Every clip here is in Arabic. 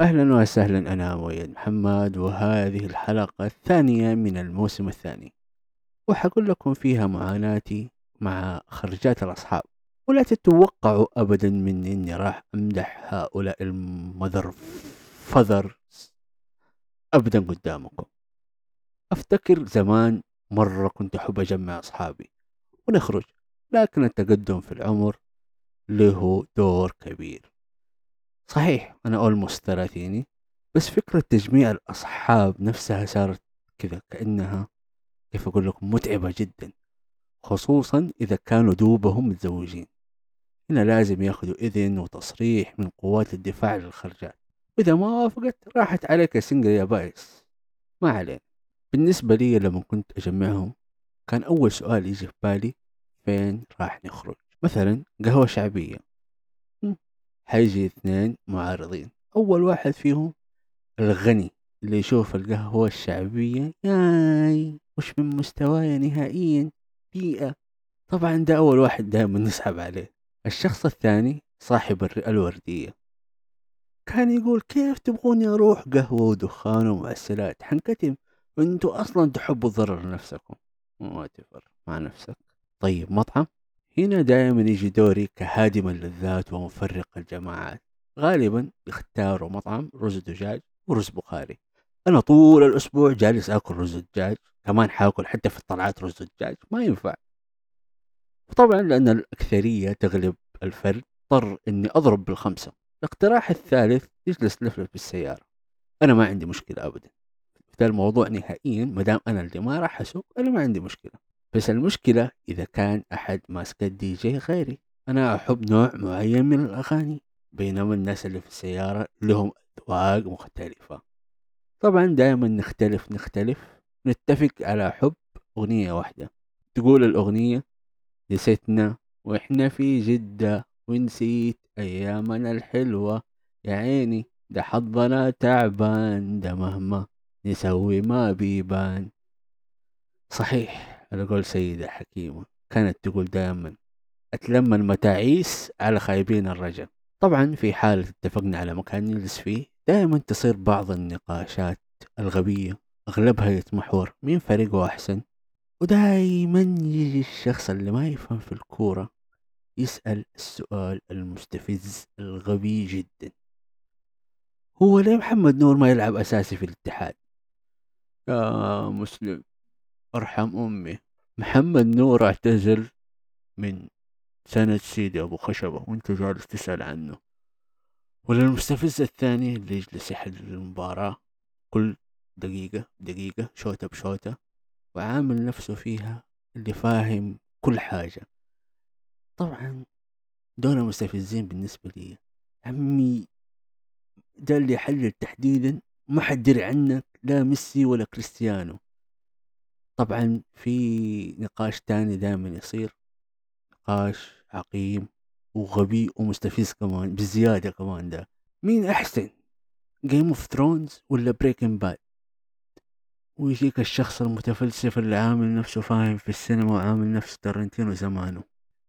أهلا وسهلا أنا مؤيد محمد وهذه الحلقة الثانية من الموسم الثاني. وحقول لكم فيها معاناتي مع خرجات الأصحاب. ولا تتوقعوا أبدا مني إني راح أمدح هؤلاء المذر فذر أبدا قدامكم. أفتكر زمان مرة كنت أحب أجمع أصحابي ونخرج لكن التقدم في العمر له دور كبير. صحيح. أنا almost ثلاثيني. بس فكرة تجميع الأصحاب نفسها صارت كذا كأنها كيف أقول لكم متعبة جدا. خصوصا إذا كانوا دوبهم متزوجين. هنا لازم ياخذوا إذن وتصريح من قوات الدفاع للخرجات وإذا ما وافقت راحت عليك single يا بائس. ما علينا. بالنسبة لي لما كنت أجمعهم كان أول سؤال يجي في بالي فين راح نخرج؟ مثلا قهوة شعبية. حيجي اثنين معارضين. أول واحد فيهم الغني اللي يشوف القهوة الشعبية ياي مش من مستواي نهائيا؟ بيئة طبعا ده أول واحد دائما نسحب عليه. الشخص الثاني صاحب الوردية. كان يقول كيف تبغوني أروح قهوة ودخان ومعسلات؟ حنكتم وانتوا أصلا تحبوا الضرر لنفسكم. ما تفر مع نفسك. طيب مطعم؟ هنا دائما يجي دوري كهادم اللذات ومفرق الجماعات. غالبا يختاروا مطعم رز دجاج ورز بخاري. أنا طول الأسبوع جالس آكل رز دجاج كمان حاكل حتى في الطلعات رز دجاج ما ينفع. وطبعا لأن الأكثرية تغلب الفرد اضطر إني أضرب بالخمسة. الاقتراح الثالث يجلس لفلف بالسيارة. أنا ما عندي مشكلة ابدا. في الموضوع نهائيا ما دام أنا اللي ما راح أسوق أنا ما عندي مشكلة. بس المشكلة إذا كان أحد ماسك الدي جي غيري. أنا أحب نوع معين من الأغاني بينما الناس اللي في السيارة لهم أذواق مختلفة. طبعا دائما نختلف نختلف. نتفق على حب أغنية واحدة. تقول الأغنية نسيتنا وإحنا في جدة ونسيت أيامنا الحلوة. يا عيني ده حظنا تعبان ده مهما نسوي ما بيبان. صحيح. على قول سيدة حكيمة كانت تقول دائما أتلم المتاعيس على خايبين الرجا طبعا في حالة اتفقنا على مكان نجلس فيه دائما تصير بعض النقاشات الغبية أغلبها يتمحور مين فريقه أحسن ودايما يجي الشخص اللي ما يفهم في الكورة يسأل السؤال المستفز الغبي جدا. هو ليه محمد نور ما يلعب أساسي في الاتحاد؟ يا مسلم. أرحم أمي. محمد نور اعتزل من سنة سيدي أبو خشبة وأنت جالس تسأل عنه. وللمستفز الثاني اللي يجلس يحلل المباراة كل دقيقة دقيقة شوتة بشوتة وعامل نفسه فيها اللي فاهم كل حاجة. طبعا دول مستفزين بالنسبة لي. عمي ده اللي يحلل تحديدا ما حد دري عنك لا ميسي ولا كريستيانو. طبعا في نقاش تاني دائما يصير نقاش عقيم وغبي ومستفز كمان بزيادة كمان ده. مين أحسن؟ Game of Thrones ولا Breaking Bad ويجيك الشخص المتفلسف اللي عامل نفسه فاهم في السينما وعامل نفسه تارنتينو زمانه.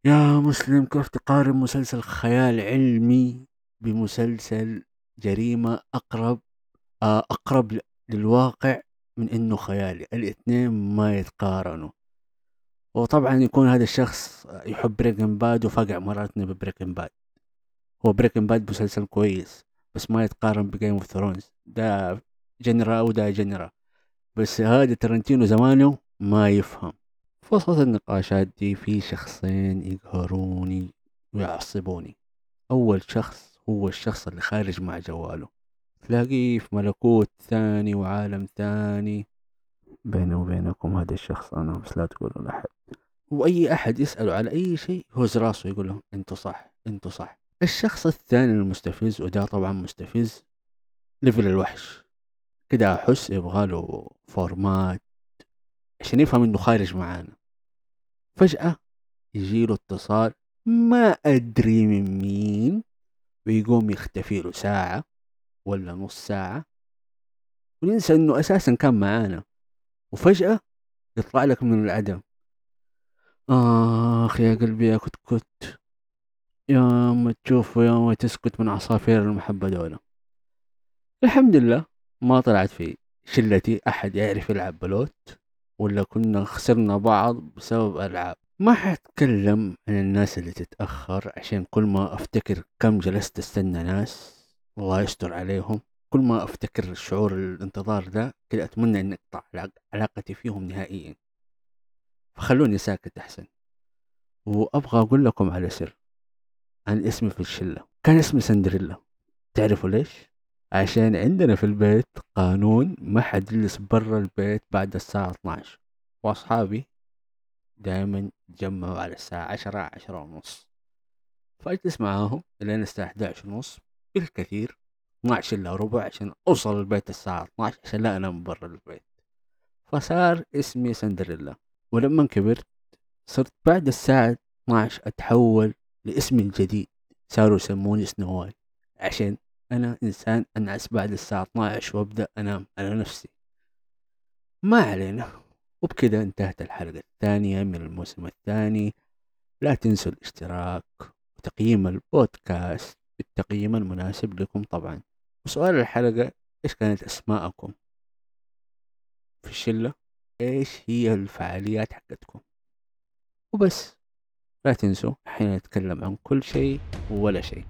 يا مسلم كيف تقارن مسلسل خيال علمي بمسلسل جريمة أقرب آه، أقرب للواقع من إنه خيالي الاثنين ما يتقارنوا. وطبعا يكون هذا الشخص يحب Breaking Bad وفقع مرارتنا ب Breaking Bad هو Breaking Bad مسلسل كويس بس ما يتقارن ب Game of Thrones ده genre وده genre بس هذا ترنتينو زمانه ما يفهم. وسط النقاشات دي في شخصين يقهروني ويعصبوني. أول شخص هو الشخص اللي خارج مع جواله. تلاقيه في ملكوت ثاني وعالم ثاني. بيني وبينكم هذا الشخص أنا بس لا تقولوا لأحد. وأي أحد يسأله على أي شيء هز راسه يقول لهم أنتوا صح أنتوا صح. الشخص الثاني المستفز وده طبعا مستفز level الوحش. كده أحس يبغاله format عشان يفهم إنه خارج معانا. فجأة يجيله اتصال ما أدري من مين ويقوم يختفي له ساعة. ولا نص ساعة وننسى إنه أساسا كان معانا وفجأة يطلع لك من العدم. آخ يا قلبي يا كت كت يا ما تشوف ويا ما تسكت من عصافير المحبة دولة. الحمد لله ما طلعت في شلتي أحد يعرف يلعب بلوت ولا كنا خسرنا بعض بسبب ألعاب. ما حتكلم عن الناس اللي تتأخر عشان كل ما أفتكر كم جلست أستنى ناس. الله يستر عليهم. كل ما أفتكر شعور الانتظار ده كده أتمنى أن أقطع علاقتي فيهم نهائيا. فخلوني ساكت أحسن. وأبغى أقول لكم على سر. عن اسمي في الشلة. كان اسمي سندريلا. تعرفوا ليش؟ عشان عندنا في البيت قانون ما حد يجلس برا البيت بعد الساعة 12 وأصحابي دائما تجمعوا على الساعة عشرة عشرة ونص. فأجلس معاهم لين الساعة 11 ونص. بالكثير 12 إلا ربع عشان أوصل البيت الساعة 12 عشان لا أنام برا البيت. فصار اسمي سندريلا. ولما كبرت صرت بعد الساعة 12 أتحول لاسمي الجديد. صاروا يسموني سنواي عشان أنا إنسان أنعس بعد الساعة 12 وأبدأ أنام على نفسي. ما علينا. وبكده انتهت الحلقة الثانية من الموسم الثاني. لا تنسوا الاشتراك وتقييم البودكاست. بالتقييم المناسب لكم طبعا. وسؤال الحلقة إيش كانت أسماءكم؟ في الشلة. إيش هي الفعاليات حقتكم؟ وبس. لا تنسوا حين نتكلم عن كل شيء ولا شيء.